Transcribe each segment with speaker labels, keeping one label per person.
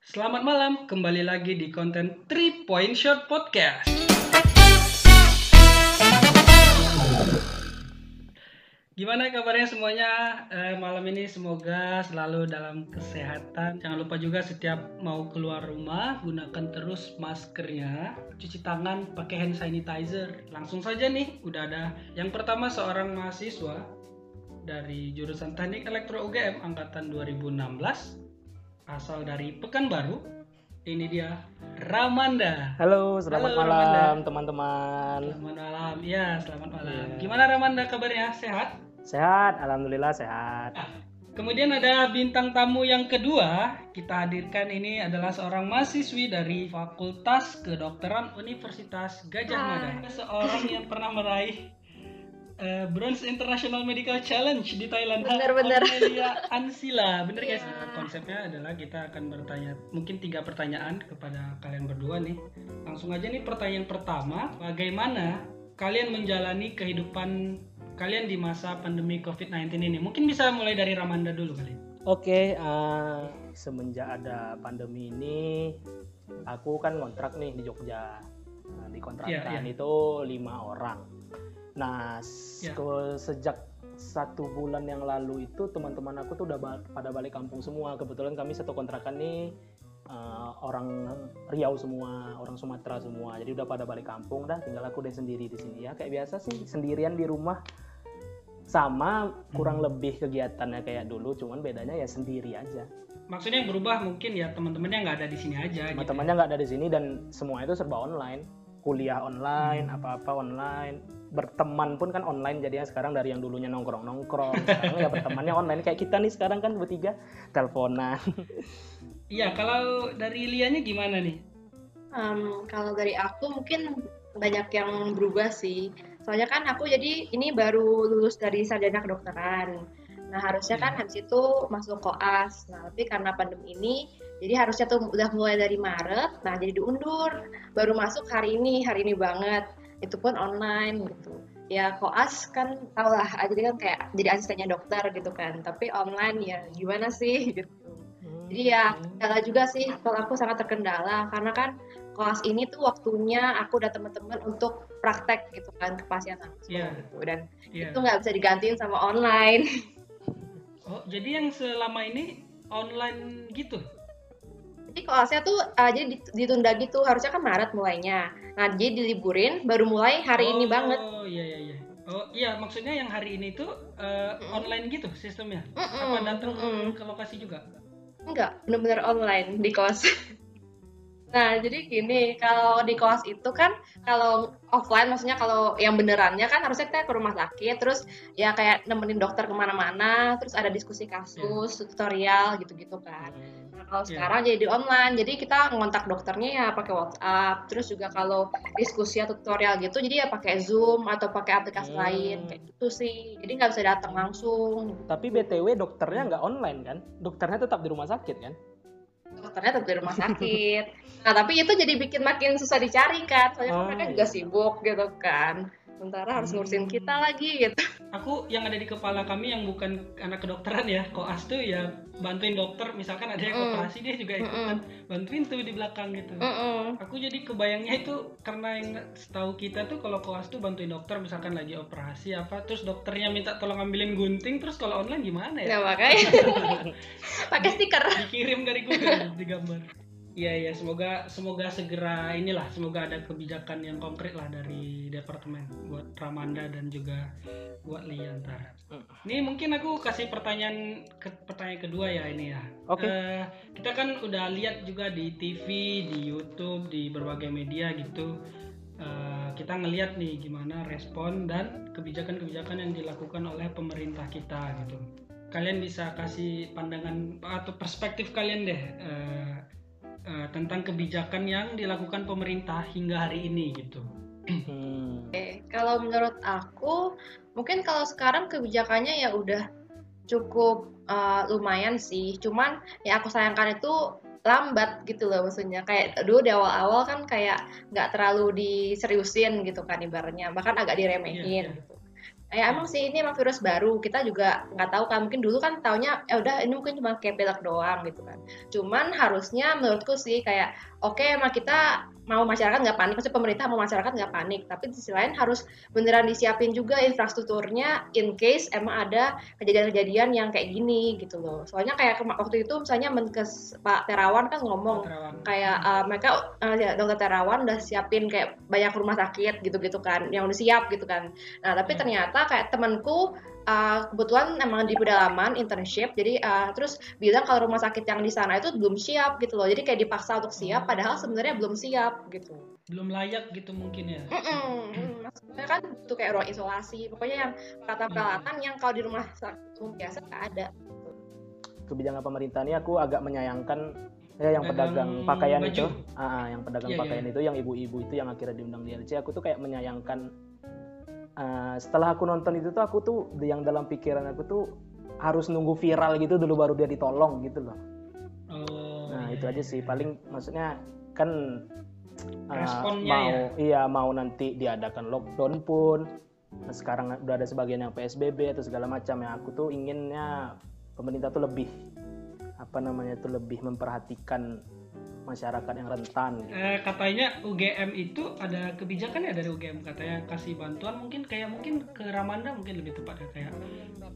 Speaker 1: Selamat malam, kembali lagi di konten 3 Point Shot Podcast. Gimana kabarnya semuanya eh, malam ini? Semoga selalu dalam kesehatan. Jangan lupa juga setiap mau keluar rumah gunakan terus maskernya, cuci tangan pakai hand sanitizer. Langsung saja nih, udah ada yang pertama seorang mahasiswa dari jurusan Teknik Elektro UGM angkatan 2016 asal dari Pekanbaru. Ini dia Ramanda.
Speaker 2: Halo, selamat
Speaker 1: Halo,
Speaker 2: malam teman-teman.
Speaker 1: Selamat malam. Ya, selamat malam.
Speaker 2: Iya.
Speaker 1: Gimana Ramanda kabarnya? Sehat?
Speaker 2: Sehat, alhamdulillah sehat.
Speaker 1: Kemudian ada bintang tamu yang kedua kita hadirkan ini adalah seorang mahasiswi dari Fakultas Kedokteran Universitas Gajah Mada. Seorang yang pernah meraih eh, Bronze International Medical Challenge di Thailand.
Speaker 3: Bener, bener.
Speaker 1: Amelia Ansila, bener guys?
Speaker 3: Iya.
Speaker 1: Konsepnya adalah kita akan bertanya mungkin tiga pertanyaan kepada kalian berdua nih. Langsung aja nih pertanyaan pertama, bagaimana kalian menjalani kehidupan kalian di masa pandemi COVID-19 ini? Mungkin bisa mulai dari Ramanda dulu kali.
Speaker 2: Oke, eh, semenjak ada pandemi ini, aku kan kontrak nih di Jogja. Nah, di kontrakan
Speaker 1: Iya,
Speaker 2: itu lima orang. Nah, ke- sejak satu bulan yang lalu itu teman-teman aku tuh udah ba- pada balik kampung semua. Kebetulan kami satu kontrakan nih eh, orang Riau semua, orang Sumatera semua. Jadi udah pada balik kampung dah, tinggal aku deh sendiri di sini ya. Kayak biasa sih, sendirian di rumah. Sama kurang lebih kegiatannya kayak dulu, cuman bedanya ya sendiri aja.
Speaker 1: Maksudnya yang berubah mungkin ya teman-temannya nggak ada di sini aja. gitu.
Speaker 2: Teman-temannya nggak ada di sini dan semua itu serba online. Kuliah online, apa-apa online. Berteman pun kan online jadinya sekarang dari yang dulunya nongkrong-nongkrong, sekarang ya bertemannya online kayak kita nih sekarang kan bertiga teleponan.
Speaker 1: Iya, kalau dari Lianya gimana nih?
Speaker 3: Em, kalau dari aku mungkin banyak yang berubah sih. Soalnya kan aku jadi ini baru lulus dari sarjana kedokteran. Nah harusnya kan habis itu masuk koas. Nah tapi karena pandemi ini, jadi harusnya tuh udah mulai dari Maret. Nah jadi diundur. Baru masuk hari ini, hari ini banget. Itu pun online gitu. Ya koas kan tau lah, jadi kan kayak jadi asistennya dokter gitu kan. Tapi online ya gimana sih gitu. Jadi ya kendala juga sih kalau aku sangat terkendala karena kan kelas ini tuh waktunya aku dan teman-teman untuk praktek gitu kan ke pasien langsung
Speaker 1: Iya.
Speaker 3: gitu dan
Speaker 1: Iya.
Speaker 3: itu nggak bisa digantiin sama online.
Speaker 1: Oh, jadi yang selama ini online gitu?
Speaker 3: Jadi kelasnya tuh uh, jadi dit- ditunda gitu harusnya kan Maret mulainya. Nah jadi diliburin baru mulai hari ini banget.
Speaker 1: Oh iya iya iya. Oh iya maksudnya yang hari ini tuh eh,
Speaker 3: Mm-mm.
Speaker 1: online gitu sistemnya?
Speaker 3: Mm-mm,
Speaker 1: Apa datang ke,
Speaker 3: mm-mm.
Speaker 1: ke lokasi juga?
Speaker 3: Enggak, bener-bener online di kelas. Nah, jadi gini, kalau di kelas itu kan kalau offline maksudnya kalau yang benerannya kan harusnya kita ke rumah sakit, terus ya kayak nemenin dokter ke mana-mana, terus ada diskusi kasus, tutorial gitu-gitu kan. Nah, kalau
Speaker 1: Iya.
Speaker 3: sekarang jadi di online, jadi kita ngontak dokternya ya pakai WhatsApp, terus juga kalau diskusi atau tutorial gitu, jadi ya pakai Zoom atau pakai aplikasi
Speaker 2: Hmm.
Speaker 3: lain kayak gitu sih. Jadi nggak bisa datang langsung.
Speaker 2: Tapi BTW dokternya nggak online kan? Dokternya tetap di rumah sakit kan?
Speaker 3: dokternya tetap di rumah sakit. Nah, tapi itu jadi bikin makin susah dicari kan. Soalnya kan
Speaker 2: Oh,
Speaker 3: mereka
Speaker 2: iya.
Speaker 3: juga sibuk gitu kan. Sementara harus ngurusin
Speaker 1: Hmm.
Speaker 3: kita lagi gitu.
Speaker 1: Aku yang ada di kepala kami yang bukan anak kedokteran ya, koas tuh ya bantuin dokter. Misalkan ada yang
Speaker 3: Mm.
Speaker 1: operasi dia juga ikutan bantuin tuh di belakang gitu.
Speaker 3: Mm-mm.
Speaker 1: Aku jadi kebayangnya itu karena yang setahu kita tuh kalau koas tuh bantuin dokter misalkan lagi operasi apa terus dokternya minta tolong ambilin gunting terus kalau online gimana ya?
Speaker 3: Nah, makanya pakai stiker.
Speaker 1: Dikirim dari Google digambar. Iya iya semoga semoga segera inilah semoga ada kebijakan yang konkret lah dari departemen buat Ramanda dan juga buat Liantar.
Speaker 2: Hmm.
Speaker 1: Ini mungkin aku kasih pertanyaan ke pertanyaan kedua ya ini ya.
Speaker 2: Oke.
Speaker 1: Eh, kita kan udah lihat juga di TV, di YouTube, di berbagai media gitu. Eh, kita ngelihat nih gimana respon dan kebijakan-kebijakan yang dilakukan oleh pemerintah kita gitu. Kalian bisa kasih pandangan atau perspektif kalian deh eh, eh, tentang kebijakan yang dilakukan pemerintah hingga hari ini gitu.
Speaker 2: Hmm.
Speaker 3: Oke, Kalau menurut aku, mungkin kalau sekarang kebijakannya ya udah cukup uh, lumayan sih. Cuman yang aku sayangkan itu lambat gitu loh maksudnya. Kayak dulu di awal-awal kan kayak nggak terlalu diseriusin gitu kan ibaratnya. Bahkan agak diremehin
Speaker 1: Iya, iya.
Speaker 3: gitu. Ya emang sih ini emang virus baru. Kita juga nggak tahu kan mungkin dulu kan taunya ya udah ini mungkin cuma kayak pilek doang gitu kan. Cuman harusnya menurutku sih kayak oke okay, emang kita mau masyarakat nggak panik, maksudnya pemerintah mau masyarakat nggak panik, tapi di sisi lain harus beneran disiapin juga infrastrukturnya in case emang ada kejadian-kejadian yang kayak gini gitu loh. Soalnya kayak waktu itu misalnya Menkes Pak Terawan kan ngomong Terawan. kayak uh, mereka uh, ya, dokter Terawan udah siapin kayak banyak rumah sakit gitu-gitu kan, yang udah siap gitu kan. Nah tapi hmm. ternyata kayak temanku uh, kebetulan emang di pedalaman internship jadi uh, terus bilang kalau rumah sakit yang di sana itu belum siap gitu loh. Jadi kayak dipaksa untuk siap padahal sebenarnya belum siap gitu.
Speaker 1: Belum layak gitu mungkin ya?
Speaker 3: Mm -mm. maksudnya kan itu kayak ruang isolasi pokoknya yang peralatan-peralatan yang kalau di rumah sakit biasa nggak ada.
Speaker 2: Kebijakan pemerintah ini aku agak menyayangkan ya yang pedagang pakaian baju. itu. Ah, yang pedagang yeah, pakaian yeah. itu yang ibu-ibu itu yang akhirnya diundang di LC aku tuh kayak menyayangkan uh, setelah aku nonton itu tuh aku tuh yang dalam pikiran aku tuh harus nunggu viral gitu dulu baru dia ditolong gitu loh. Oh, nah iya, itu aja sih iya. paling maksudnya kan uh, mau ya? iya mau nanti diadakan lockdown pun nah, sekarang udah ada sebagian yang PSBB atau segala macam ya aku tuh inginnya pemerintah tuh lebih apa namanya tuh lebih memperhatikan masyarakat yang rentan.
Speaker 1: Gitu. Eh, katanya UGM itu ada kebijakan ya dari UGM katanya kasih bantuan mungkin kayak mungkin ke Ramanda mungkin lebih tepat ya kayak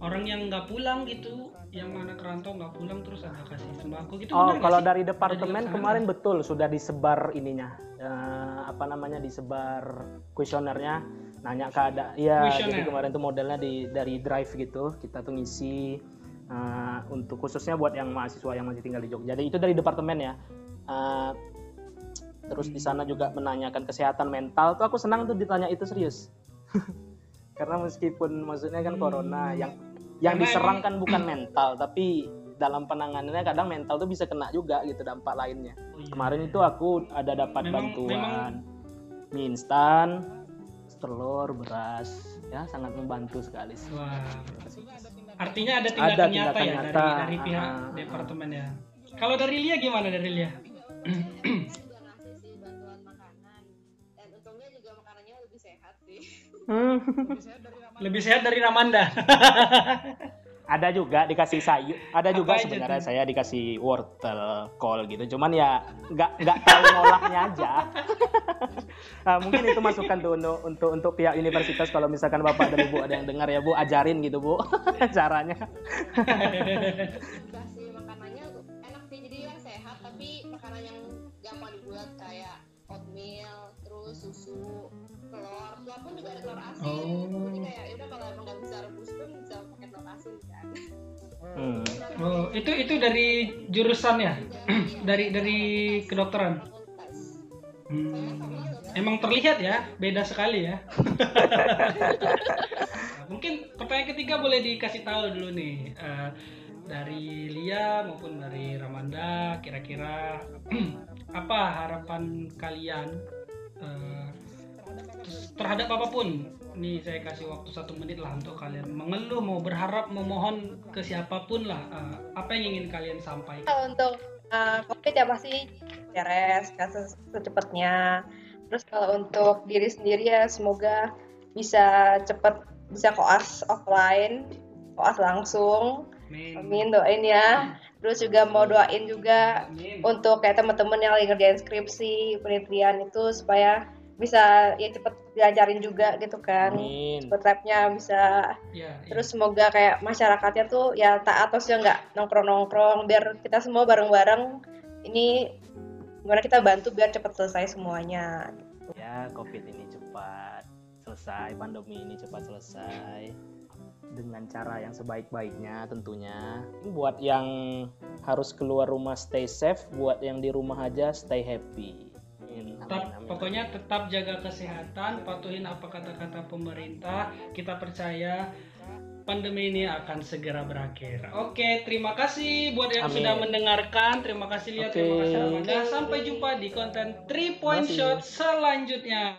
Speaker 1: orang yang nggak pulang gitu, yang mana kerantau nggak pulang terus ada kasih sembako gitu.
Speaker 2: Oh, kalau dari departemen kemarin betul sudah disebar ininya uh, apa namanya disebar kuesionernya nanya keadaan ya jadi kemarin tuh modelnya di dari drive gitu kita tuh ngisi uh, untuk khususnya buat yang mahasiswa yang masih tinggal di Jogja. Jadi itu dari departemen ya uh, terus di sana juga menanyakan kesehatan mental tuh aku senang tuh ditanya itu serius karena meskipun maksudnya kan corona yang yang diserang kan bukan mental tapi dalam penanganannya kadang mental tuh bisa kena juga gitu dampak lainnya oh, iya. kemarin itu aku ada dapat memang, bantuan memang... mie instan telur beras ya sangat membantu sekali sih.
Speaker 1: Wah. artinya ada tindakan, ada nyata ya nyata. dari dari pihak uh, departemen ya kalau dari Lia gimana dari Lia
Speaker 4: juga ngasih sih bantuan makanan dan untungnya juga makanannya lebih sehat sih
Speaker 1: lebih sehat dari Ramanda
Speaker 2: ada juga dikasih sayur ada Apa juga sebenarnya saya dikasih wortel kol gitu. Cuman ya nggak nggak tahu ngolahnya aja. Nah, mungkin itu masukan tuh untuk untuk untuk pihak universitas. Kalau misalkan bapak dan ibu ada yang dengar ya bu ajarin gitu bu. Caranya
Speaker 4: susu telur telur pun juga ada telur asin oh. jadi kayak ya udah kalau emang nggak bisa rebus pun bisa pakai telur asin kan
Speaker 1: hmm. oh itu itu dari jurusan ya dari dari kedokteran hmm. emang terlihat ya beda sekali ya mungkin pertanyaan ketiga boleh dikasih tahu dulu nih uh, dari Lia maupun dari Ramanda kira-kira apa harapan kalian uh, terhadap apa pun? Ini saya kasih waktu satu menit lah untuk kalian mengeluh mau berharap memohon ke siapa pun lah uh, apa yang ingin kalian sampaikan?
Speaker 3: Untuk uh, covid ya pasti beres kan secepatnya. Terus kalau untuk diri sendiri ya semoga bisa cepat bisa koas offline koas langsung Amin. Amin doain ya. Terus juga mau doain juga Amin. untuk kayak teman-teman yang lagi ngerjain skripsi, penelitian itu supaya bisa ya cepet diajarin juga gitu kan Amin. cepet labnya bisa ya, ya. terus semoga kayak masyarakatnya tuh ya taat terus ya nggak nongkrong nongkrong biar kita semua bareng bareng ini gimana kita bantu biar cepet selesai semuanya
Speaker 2: ya covid ini cepat selesai pandemi ini cepat selesai dengan cara yang sebaik-baiknya tentunya. Buat yang harus keluar rumah stay safe, buat yang di rumah aja stay happy
Speaker 1: tetap pokoknya tetap jaga kesehatan patuhin apa kata-kata pemerintah kita percaya pandemi ini akan segera berakhir. Oke, terima kasih buat yang Amin. sudah mendengarkan. Terima kasih lihat, okay. terima kasih Amanda. Sampai jumpa di konten 3 Point Shot selanjutnya.